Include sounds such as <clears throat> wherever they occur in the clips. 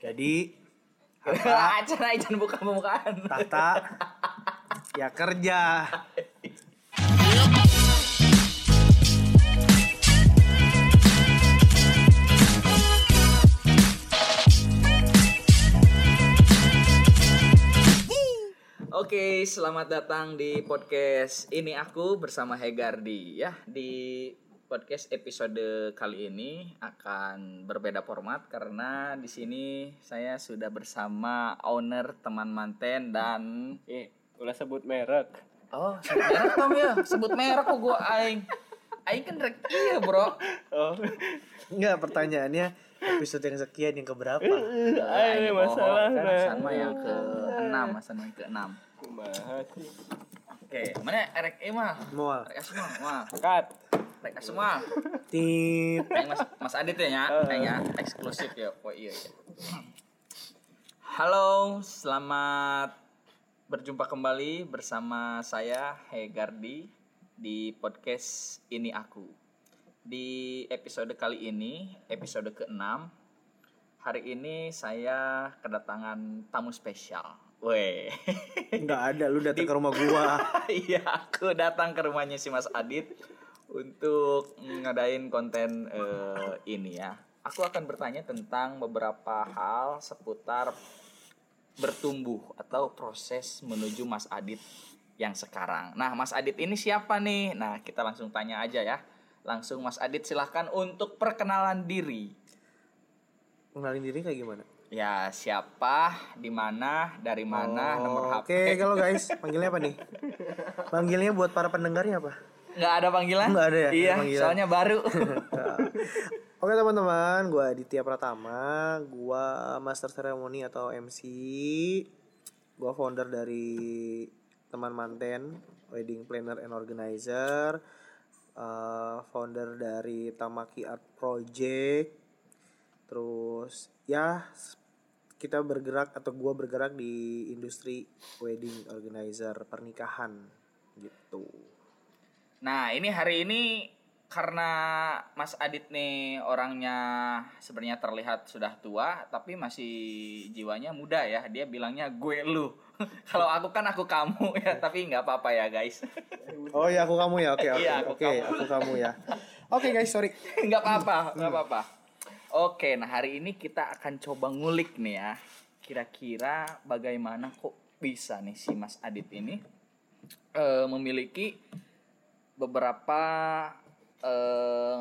Jadi <laughs> acara aja buka pembukaan. Tata ya kerja. Oke, selamat datang di podcast ini aku bersama Hegardi ya. Di podcast episode kali ini akan berbeda format karena di sini saya sudah bersama owner teman manten dan Eh, ulah sebut merek. oh sebut merek Tom ya sebut merek kok gua aing aing kan rek iya bro Oh, Enggak pertanyaannya episode yang sekian yang keberapa? ah, ini Aing masalah. bohong, kan nah. Hasan mah yang ke enam Hasan yang ke enam Kumaha sih? oke mana rek eh mah Mual. rek semua mah Cut. Rek semua. Yang Mas, Mas Adit ya, ya, kayaknya eksklusif ya. Oh iya, iya. Halo, selamat berjumpa kembali bersama saya Hegardi di podcast Ini Aku. Di episode kali ini, episode ke-6, hari ini saya kedatangan tamu spesial. Weh. Enggak ada lu datang ke rumah gua. <laughs> Iya, aku datang ke rumahnya si Mas Adit untuk ngadain konten eh, ini ya. Aku akan bertanya tentang beberapa hal seputar bertumbuh atau proses menuju Mas Adit yang sekarang. Nah, Mas Adit ini siapa nih? Nah, kita langsung tanya aja ya. Langsung Mas Adit silahkan untuk perkenalan diri. Kenalin diri kayak gimana? Ya, siapa, di mana, dari mana, Oh, nomor HP. Oke, kalau guys, panggilnya apa nih? Panggilnya buat para pendengarnya apa? Nggak ada panggilan? Nggak ada ya, Iya, panggilan. soalnya baru. <laughs> Oke teman-teman, gua Aditya Pratama, gua master ceremony atau MC, gua founder dari teman manten, wedding planner and organizer, eh, founder dari Tamaki Art Project, terus ya kita bergerak atau gua bergerak di industri wedding organizer pernikahan gitu. Nah, ini hari ini karena Mas Adit nih orangnya sebenarnya terlihat sudah tua, tapi masih jiwanya muda ya. Dia bilangnya gue lu. <laughs> Kalau aku kan aku kamu ya, tapi nggak apa-apa ya guys. <laughs> Oh ya aku kamu ya, oke oke Iya, aku oke aku kamu ya. Oke guys sorry. <laughs> nggak apa-apa, nggak apa-apa. Oke, nah hari ini kita akan coba ngulik nih ya. Kira-kira bagaimana kok bisa nih si Mas Adit ini eh, memiliki beberapa eh,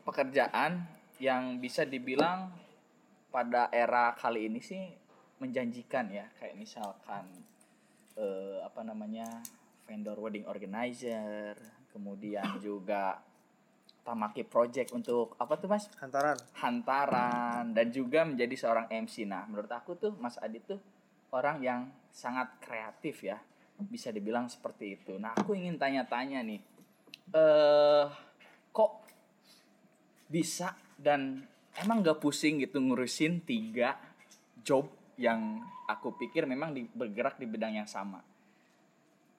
pekerjaan yang bisa dibilang pada era kali ini sih menjanjikan ya. Kayak misalkan eh, apa namanya vendor wedding organizer kemudian juga Tamaki Project untuk apa tuh mas? Hantaran. hantaran. Dan juga menjadi seorang MC nah menurut aku tuh Mas Adit tuh orang yang sangat kreatif ya bisa dibilang seperti itu. Nah aku ingin tanya-tanya nih. Eh kok bisa dan emang gak pusing gitu ngurusin tiga job yang aku pikir memang di, bergerak di bidang yang sama?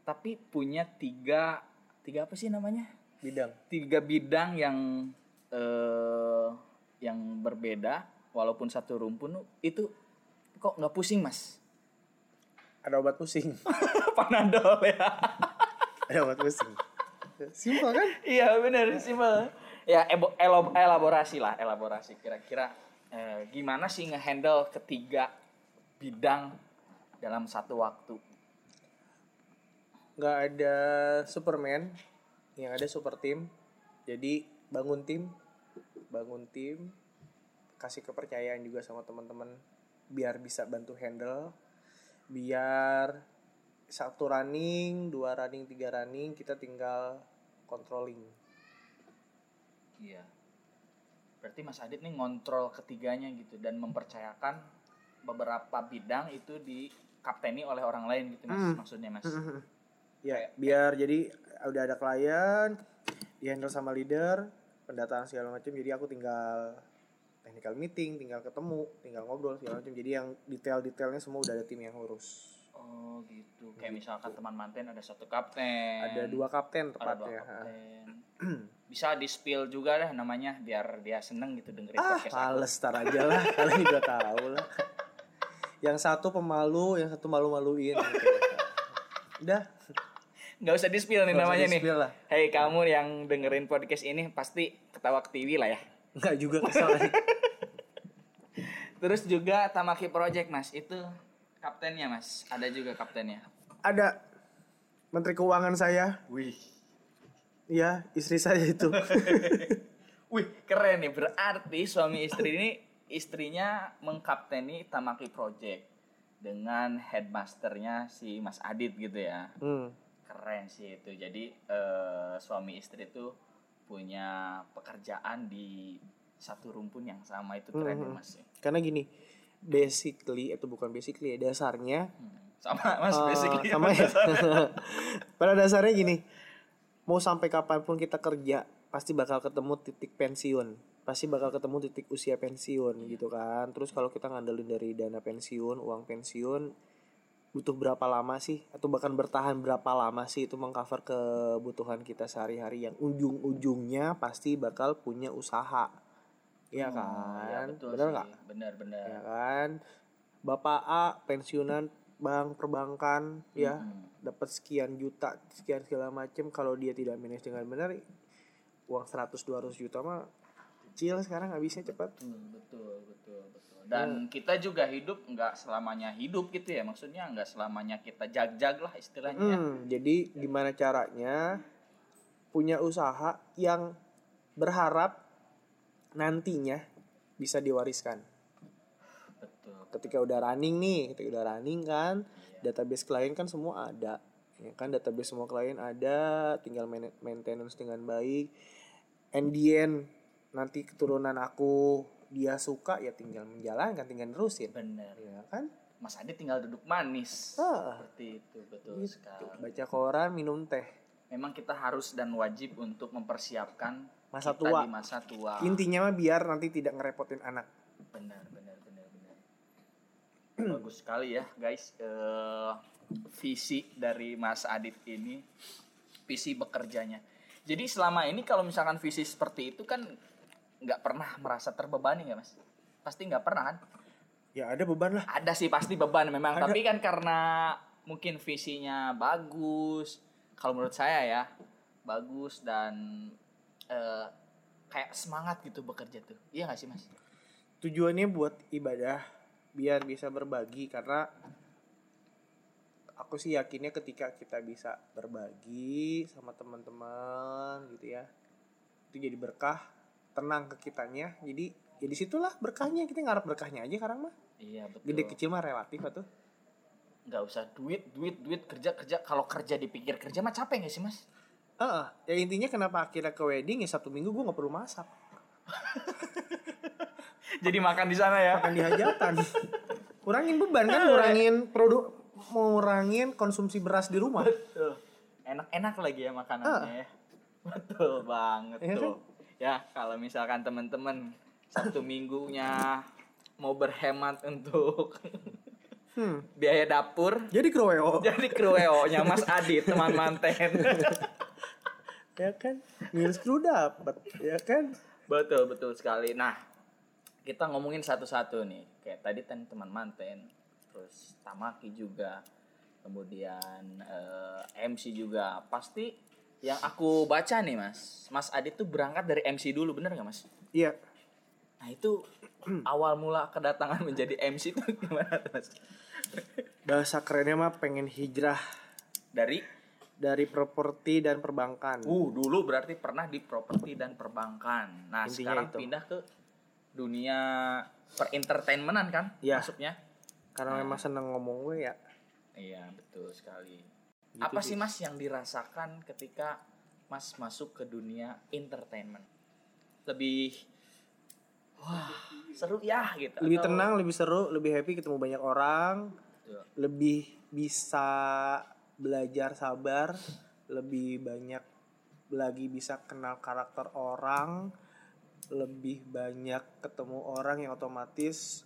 Tapi punya tiga tiga apa sih namanya? Bidang. tiga bidang yang eh yang berbeda walaupun satu rumpun itu kok nggak pusing mas Ada obat pusing. <laughs> panadol ya Ada obat pusing. Simpel kan? iya benar simpel ya elaborasi lah elaborasi kira-kira eh, gimana sih ngehandle ketiga bidang dalam satu waktu Nggak ada Superman, yang ada super team. Jadi bangun tim, bangun tim, kasih kepercayaan juga sama teman-teman biar bisa bantu handle, biar satu running, dua running, tiga running kita tinggal controlling. iya berarti Mas Adit nih ngontrol ketiganya gitu dan mempercayakan beberapa bidang itu dikapteni oleh orang lain gitu mas Hmm. maksudnya mas Ya, biar jadi udah ada klien, di handle sama leader, pendataan segala macam. Jadi aku tinggal technical meeting, tinggal ketemu, tinggal ngobrol segala macam. Jadi yang detail-detailnya semua udah ada tim yang ngurus. Oh gitu. Kayak misalkan teman manten ada satu kapten. ada dua kapten ada dua tepatnya kapten. Bisa di spill juga deh namanya biar dia seneng gitu dengerin ah podcast males tar aja lah <laughs> kalian juga tahu lah yang satu pemalu yang satu malu-maluin gitu. udah Nggak usah di spill nih namanya nih. lah. Hei kamu yang dengerin podcast ini pasti ketawa ke TV lah ya. nggak juga kesel. <laughs> Terus juga Tamaki Project mas itu kaptennya mas. Ada juga kaptennya. ada menteri keuangan saya Wih. Iya, istri saya itu. <laughs> Wih keren nih berarti suami istri ini istrinya mengkapteni Tamaki Project dengan headmasternya si Mas Adit gitu ya. hmm. Keren sih itu. Jadi eh, suami istri itu punya pekerjaan di satu rumpun yang sama itu keren ya Mas. Karena gini, basically atau bukan basically ya dasarnya Hmm. Sama Mas eh, basically. sama ya. <laughs> Pada dasarnya gini, mau sampai kapan pun kita kerja pasti bakal ketemu titik pensiun, pasti bakal ketemu titik usia pensiun gitu kan. Terus kalau kita ngandelin dari dana pensiun, uang pensiun butuh berapa lama sih atau bahkan bertahan berapa lama sih itu mengcover kebutuhan kita sehari-hari yang ujung-ujungnya pasti bakal punya usaha. Iya Oh, kan? ya betul Bener nggak? Bener bener. ya kan bapak A pensiunan bank perbankan ya Mhm. dapat sekian juta sekian segala macem kalau dia tidak manage dengan benar uang 100 200 juta mah kecil sekarang habisnya cepat Betul, betul, betul, betul. Dan kita juga hidup nggak selamanya hidup gitu ya. Maksudnya nggak selamanya kita jag-jag lah istilahnya. ya. hmm, jadi gimana caranya punya usaha yang berharap nantinya bisa diwariskan Betul. ketika udah running nih ketika udah running kan database klien kan semua ada ya kan database semua klien ada tinggal maintenance dengan baik and the end nanti keturunan aku dia suka ya tinggal menjalankan tinggal nerusin Bener. ya kan Mas Adi tinggal duduk manis. Ah. Seperti itu, betul Gitu. sekali. baca koran minum teh Memang kita harus dan wajib untuk mempersiapkan Masa kita tua. di masa tua. intinya mah biar nanti tidak ngerepotin anak Benar, benar, benar, benar. Bagus sekali ya, guys. Eh, visi dari Mas Adit ini, visi bekerjanya. Jadi selama ini kalau misalkan visi seperti itu kan nggak pernah merasa terbebani ya, Mas? Pasti nggak pernah kan? ya ada beban lah Ada sih pasti beban memang, Ada. tapi kan karena mungkin visinya bagus. Kalau menurut saya ya, bagus dan eh, kayak semangat gitu bekerja tuh. Iya nggak sih, Mas? tujuannya buat ibadah biar bisa berbagi karena aku sih yakinnya ketika kita bisa berbagi sama teman-teman gitu ya itu jadi berkah tenang ke kitanya jadi ya di situlah berkahnya kita ngarep berkahnya aja sekarang mah Iya betul. gede kecil mah relatif atuh nggak usah duit duit duit kerja kerja. Kalau kerja dipikir kerja mah capek nggak sih mas? Heeh, ya intinya kenapa akhirnya ke wedding ya Sabtu Minggu gue nggak perlu masak. <laughs> Jadi makan di sana ya? Makan di hajatan. Kurangin beban kan kurangin produk ngurangin konsumsi beras di rumah. Enak-enak lagi ya makanannya ya. <laughs> Betul banget Iya tuh. Ya kalau misalkan teman-teman satu minggunya mau berhemat untuk hmm. biaya dapur. Jadi kroweo <laughs> jadi krueo nya Mas Adit teman manten. <laughs> Ya kan? Minus kru dapat ya kan? Betul betul sekali. Nah kita ngomongin satu-satu nih. Kayak tadi kan teman manten terus Tamaki juga kemudian eh, MC juga. Pasti yang aku baca nih mas Mas Adit tuh berangkat dari MC dulu bener nggak mas? Iya nah itu <clears throat> awal mula kedatangan menjadi MC itu <laughs> gimana tuh mas bahasa kerennya mah pengen hijrah dari dari properti dan perbankan uh dulu berarti pernah di properti dan perbankan nah Intinya sekarang itu. pindah ke dunia perentertainmentan kan Iya. masuknya karena memang seneng ngomong gue ya Iya betul sekali. Gitu Apa sih. mas yang dirasakan ketika mas masuk ke dunia entertainment? Lebih wah seru ya gitu. lebih atau- tenang lebih seru lebih happy ketemu banyak orang Betul. lebih bisa belajar sabar lebih banyak lagi bisa kenal karakter orang lebih banyak ketemu orang yang otomatis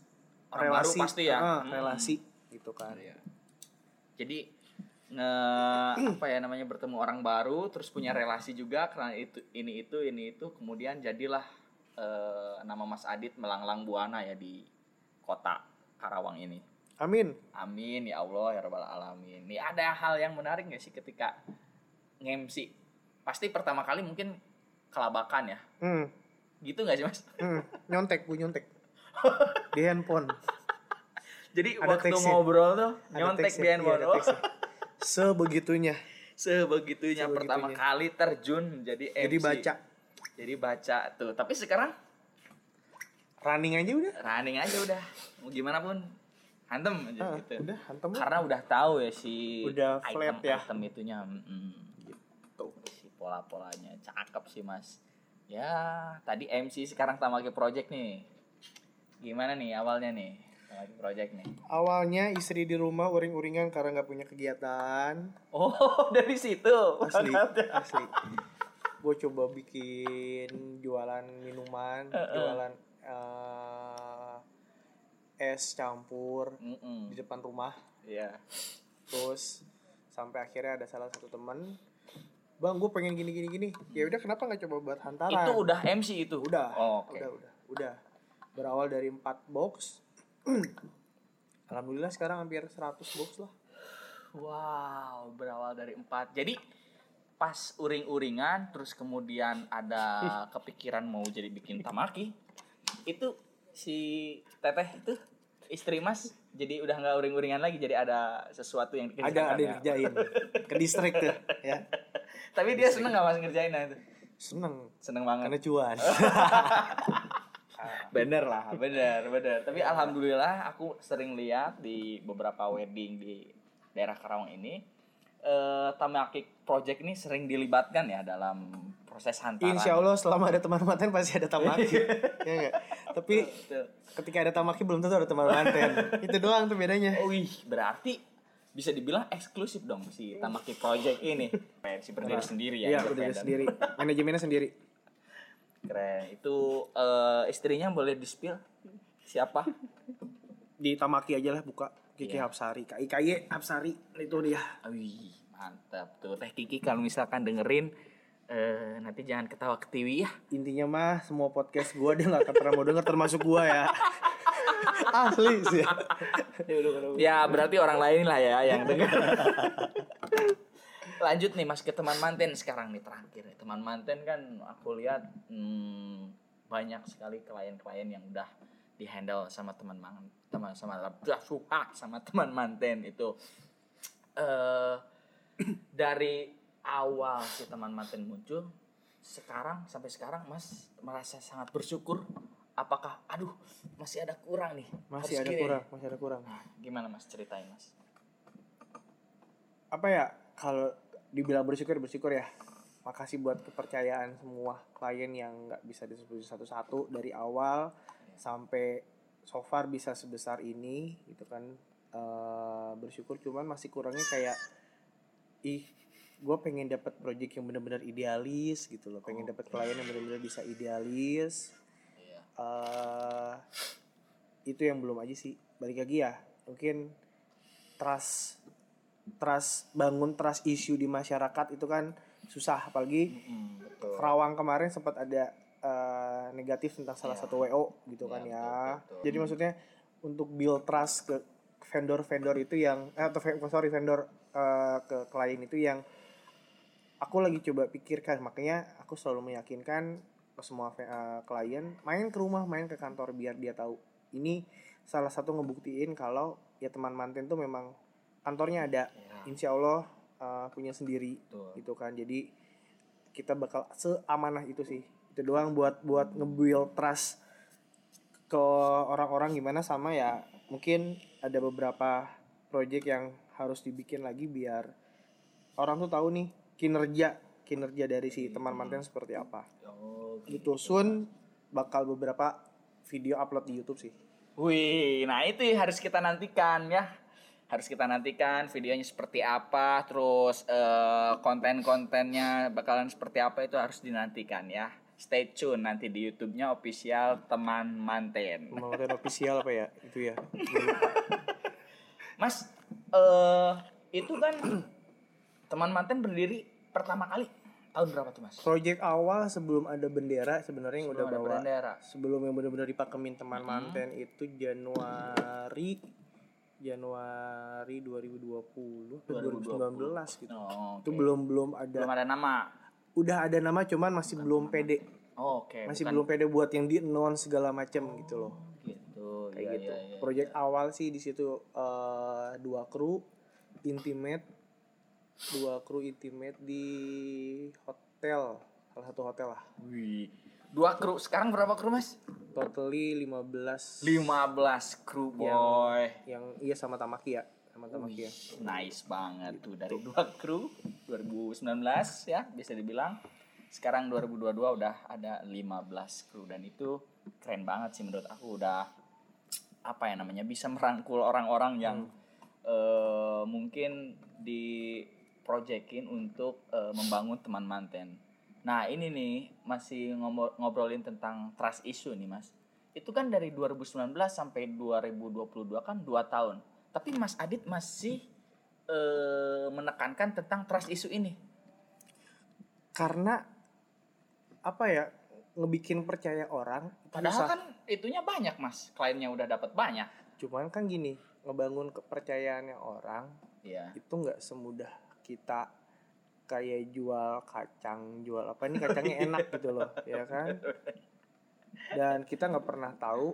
Orang baru pasti ya. Ah, Hmm. relasi gitu kan Iya. jadi nge <clears throat> apa ya namanya bertemu orang baru terus punya relasi juga karena itu ini itu ini itu kemudian jadilah eh, nama Mas Adit melanglang buana ya di kota Karawang ini Amin. amin ya Allah ya rabbal alamin nih ada hal yang menarik nggak sih ketika ngemsi pasti pertama kali mungkin kelabakan ya Hmm. gitu nggak sih mas Hmm. Nyontek, gue nyontek. <laughs> Di handphone. jadi Ada waktu teksnya. ngobrol tuh nyontek teksnya, di handphone iya, Oh, teksnya. Sebegitunya. <laughs> sebegitunya Sebegitunya. pertama kali terjun menjadi MC Jadi baca. Jadi baca tuh. Tapi sekarang Running aja udah. running aja udah. Mau gimana pun. Hantem aja Ah, gitu. Udah, hantem karena udah tahu ya si Udah flat ya. item itunya mm, Gitu. si pola-polanya. Cakep sih mas. Ya tadi MC sekarang Tamaki Project nih. Gimana nih awalnya nih Tamaki Project nih? Awalnya istri di rumah uring-uringan karena nggak punya kegiatan. oh <laughs> dari situ. Asli, asli. Gue coba bikin jualan minuman, jualan eh, es campur Mm-mm. di depan rumah. Iya. Terus sampai akhirnya ada salah satu temen, bang gue pengen gini gini gini. Ya udah kenapa nggak coba buat hantaran? itu udah MC itu udah, oh, oke udah, udah, udah. Berawal dari 4 box. <clears throat> Alhamdulillah sekarang hampir 100 box lah. Wow, berawal dari empat. Jadi pas uring-uringan, terus kemudian ada <laughs> kepikiran mau jadi bikin tamaki, itu si teteh itu istri mas jadi udah nggak uring-uringan lagi jadi ada sesuatu yang Ada ada ya. yang kerjain <laughs> ke distrik tuh, ya. tapi dia seneng nggak mas ngerjainnya itu Seneng seneng banget karena cuan. <laughs> bener lah bener bener tapi alhamdulillah aku sering lihat di beberapa wedding di daerah Karawang ini eh Tamaki Project ini sering dilibatkan ya dalam proses hantaran Insya Allah selama ada teman manten pasti ada tamaki. ya enggak? Tapi Betul. ketika ada tamaki belum tentu ada teman manten. Itu doang tuh bedanya. Oh, wih, berarti bisa dibilang eksklusif dong si Tamaki Project ini. Si berdiri sendiri ya. Iya, udah independen. sendiri. Manajemennya sendiri. Keren. Itu eh, istrinya boleh di-spill siapa? Di tamaki aja lah buka. Kiki Iya. Hapsari, KIKY Hapsari itu dia. Wih, mantap tuh. Teh Kiki kalau misalkan dengerin eh nanti jangan ketawa ketiwi ya. Intinya mah semua podcast gua dia nggak akan pernah mau denger termasuk gua ya. <laughs> Asli sih. Ya berarti orang lain lah ya yang dengar. <laughs> Lanjut nih mas ke teman manten sekarang nih terakhir. Teman manten kan aku lihat hmm, banyak sekali klien-klien yang udah dihandle sama teman man teman sama suka sama teman manten itu. eh dari awal si teman manten muncul sekarang sampai sekarang mas merasa sangat bersyukur apakah aduh masih ada kurang nih Masih Harus ada gini. kurang, masih ada kurang. Nah, gimana mas ceritain mas Apa ya? Kalau dibilang bersyukur bersyukur ya. Makasih buat kepercayaan semua klien yang nggak bisa disebut satu-satu dari awal sampai so far bisa sebesar ini gitu kan. Eh, bersyukur cuman masih kurangnya kayak ih gue pengen dapat project yang benar-benar idealis gitu loh. Pengen dapat klien yang benar-benar bisa idealis. Eh itu yang belum aja sih. Balik lagi ya mungkin trust trust bangun trust issue di masyarakat itu kan susah apalagi Mm, betul. Kerawang kemarin sempat ada eh, negatif tentang salah Iya. satu WO gitu kan Iya, ya. betul, betul. jadi maksudnya untuk build trust ke vendor-vendor itu yang eh, atau sorry vendor eh, ke klien itu yang aku lagi coba pikirkan. Makanya aku selalu meyakinkan ke semua eh, klien main ke rumah main ke kantor biar dia tahu. Ini salah satu ngebuktiin kalau ya teman manten tuh memang kantornya ada. Iya, insya Allah eh, punya sendiri betul. gitu kan. Jadi kita bakal seamanah itu sih itu doang buat buat nge-build trust ke orang-orang. Gimana sama ya mungkin ada beberapa project yang harus dibikin lagi biar orang tuh tahu nih kinerja kinerja dari si teman manten seperti apa. Oh, gitu. Soon bakal beberapa video upload di YouTube sih. Wih, nah itu harus kita nantikan ya. Harus kita nantikan videonya seperti apa, terus eh, konten-kontennya bakalan seperti apa itu harus dinantikan ya. Stay tune nanti di YouTube-nya official teman manten. teman manten official apa ya itu ya Mas, eh itu kan teman manten berdiri pertama kali tahun berapa tuh mas? Project awal sebelum ada bendera sebenarnya yang udah bawa bendera. sebelum yang benar-benar dipakemin teman manten itu Januari Januari 2020 atau 2019 gitu. Oh, Itu oke. belum belum ada belum ada nama. Udah ada nama cuman masih belum pede. Oh, Oke. Masih bukan belum pede buat yang di announce segala macam gitu loh. gitu. Kayak Iya, gitu. iya, iya. Project awal sih di situ eh, dua kru intimate dua kru intimate di hotel salah satu hotel lah Wih. Dua kru. Sekarang berapa kru mas? totally 15 15 kru boy. yang iya sama Tamaki ya sama Tamaki ya Nice banget tuh dari dua kru 2019 ya bisa dibilang. Sekarang 2022 udah ada 15 kru dan itu keren banget sih menurut aku udah apa ya namanya bisa merangkul orang-orang yang eh, mungkin di proyekin untuk eh, membangun teman manten. Nah ini nih masih ngobrolin tentang trust issue nih mas. Itu kan dari 2019 sampai 2022 kan 2 tahun. Tapi Mas Adit masih eh, menekankan tentang trust issue ini. karena apa ya ngebikin percaya orang Padahal susah. kan itunya banyak mas, kliennya udah dapat banyak. cuman kan gini ngebangun kepercayaannya orang Iya. itu nggak semudah kita kayak jual kacang jual apa ini kacangnya <laughs> enak gitu loh ya kan dan kita nggak pernah tahu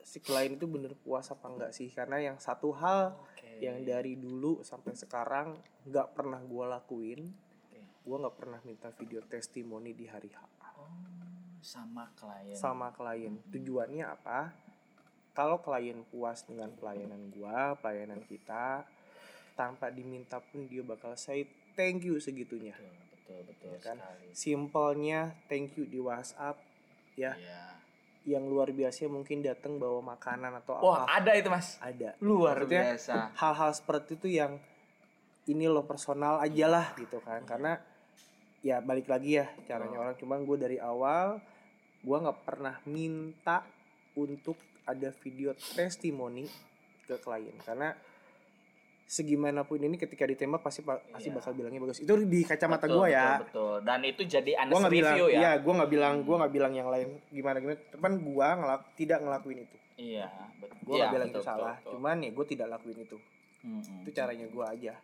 si klien itu bener puas apa enggak sih karena yang satu hal. Yang dari dulu sampai sekarang nggak pernah gua lakuin Oke. gua nggak pernah minta video testimoni di hari H Oh, sama klien. sama klien tujuannya apa kalau klien puas dengan pelayanan gua pelayanan kita tanpa diminta pun dia bakal say thank you segitunya Betul, betul, betul Ya kan? sekali. simpelnya thank you di WhatsApp ya Iya. Yang luar biasa mungkin datang bawa makanan atau Wah, apa ada itu mas. ada Luar Maksudnya, biasa. hal-hal seperti itu yang ini lo personal aja lah gitu kan karena ya balik lagi ya caranya Oh. orang cuman gue dari awal gue nggak pernah minta untuk ada video testimoni ke klien karena segimanapun ini ketika ditembak pasti pa- pasti Iya. bakal bilangnya bagus itu di kacamata Betul, gue ya Betul, betul. Dan itu jadi honest nggak bilang review ya. iya gue nggak bilang gue nggak bilang yang lain gimana gimana teman gue ngelak tidak ngelakuin itu Iya, betul. gue nggak bilang itu salah cuman ya gue tidak lakuin itu itu caranya gue aja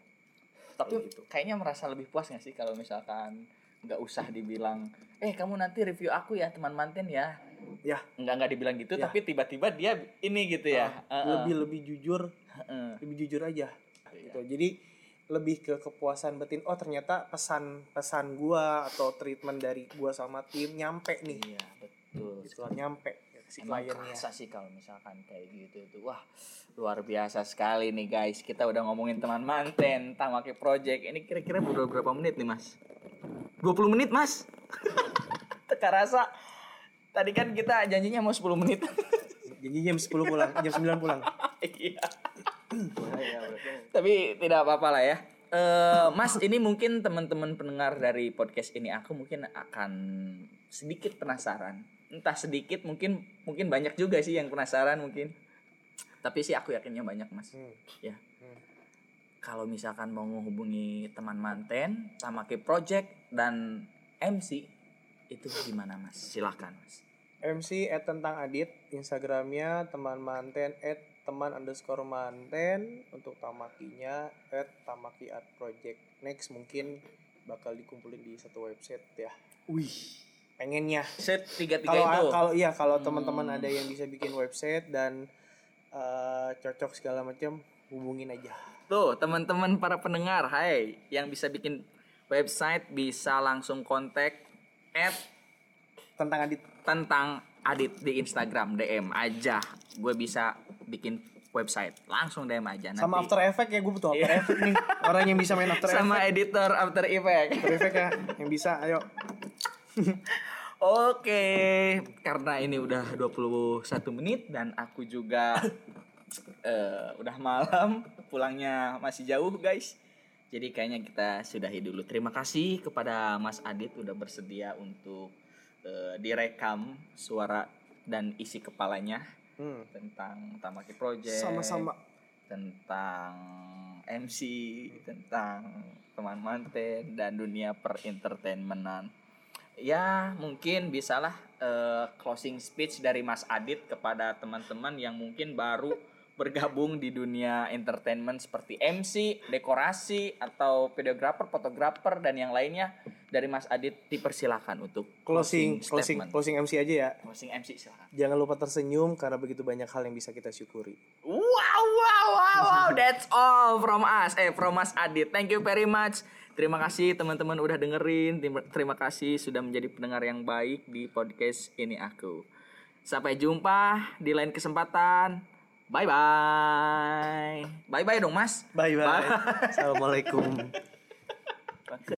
Tapi gitu. kayaknya merasa lebih puas gak sih kalau misalkan nggak usah dibilang, eh kamu nanti review aku ya teman manten ya. ya Nggak nggak dibilang gitu, Ya. tapi tiba-tiba dia ini gitu ya. Ah, lebih lebih jujur lebih jujur aja Iya. gitu. Jadi lebih ke kepuasan batin oh ternyata pesan pesan gua atau treatment dari gua sama tim nyampe nih. Iya, betul. gitu nyampe si Emang kliennya. kerasa sih kalau misalkan kayak gitu itu wah luar biasa sekali nih guys. Kita udah ngomongin teman manten tamaki project. Ini kira-kira udah berapa menit nih mas? 20 menit mas? <laughs> Teka rasa. Tadi kan kita janjinya mau 10 menit. Jadi jam 10 pulang jam 9 pulang. <laughs> Iya tapi tidak apa-apa lah ya. Eh, Mas ini mungkin teman-teman pendengar dari podcast ini aku mungkin akan sedikit penasaran. Entah sedikit mungkin mungkin banyak juga sih yang penasaran mungkin. Tapi sih aku yakinnya banyak mas. Hmm. ya. Hmm. kalau misalkan mau menghubungi teman manten Tamaki Project dan MC itu gimana mas? Silahkan mas. MC at tentang adit Instagramnya teman manten at teman underscore manten untuk tamakinya at tamaki art project. Next mungkin bakal dikumpulin di satu website ya. Wih. Pengennya. Set tiga tiga kalau itu? kalau iya kalau Hmm. teman-teman ada yang bisa bikin website dan eh, cocok segala macam hubungin aja. Tuh, teman-teman para pendengar, hai, yang bisa bikin website bisa langsung kontak at tentang adit. tentang Adit di Instagram DM aja. Gue bisa bikin website. Langsung DM aja nanti. sama After Effect ya gue butuh After Iya. Effect nih orang yang bisa main After Effect <laughs> Sama editor After Effect. After Effect ya yang bisa ayo <laughs> Oke, karena ini udah 21 menit dan aku juga <laughs> eh, udah malam, pulangnya masih jauh, guys. Jadi kayaknya kita sudahi dulu. Terima kasih kepada Mas Adit udah bersedia untuk eh, direkam suara dan isi kepalanya Hmm. tentang Tamaki Project, sama-sama tentang MC, tentang teman manten dan dunia perentertainmentan. Ya, mungkin bisalah eh, closing speech dari Mas Adit kepada teman-teman yang mungkin baru bergabung di dunia entertainment seperti MC, dekorasi atau videografer, fotografer dan yang lainnya. Dari Mas Adit dipersilakan untuk Closing closing statement. closing MC aja ya. Closing MC silakan. Jangan lupa tersenyum karena begitu banyak hal yang bisa kita syukuri. Wow, wow, wow, wow, that's all from us, eh, from Mas Adit. Thank you very much. Terima kasih teman-teman udah dengerin. Terima kasih sudah menjadi pendengar yang baik di podcast ini aku. Sampai jumpa di lain kesempatan. Bye bye. Bye bye dong Mas. Bye bye. Assalamualaikum. <laughs>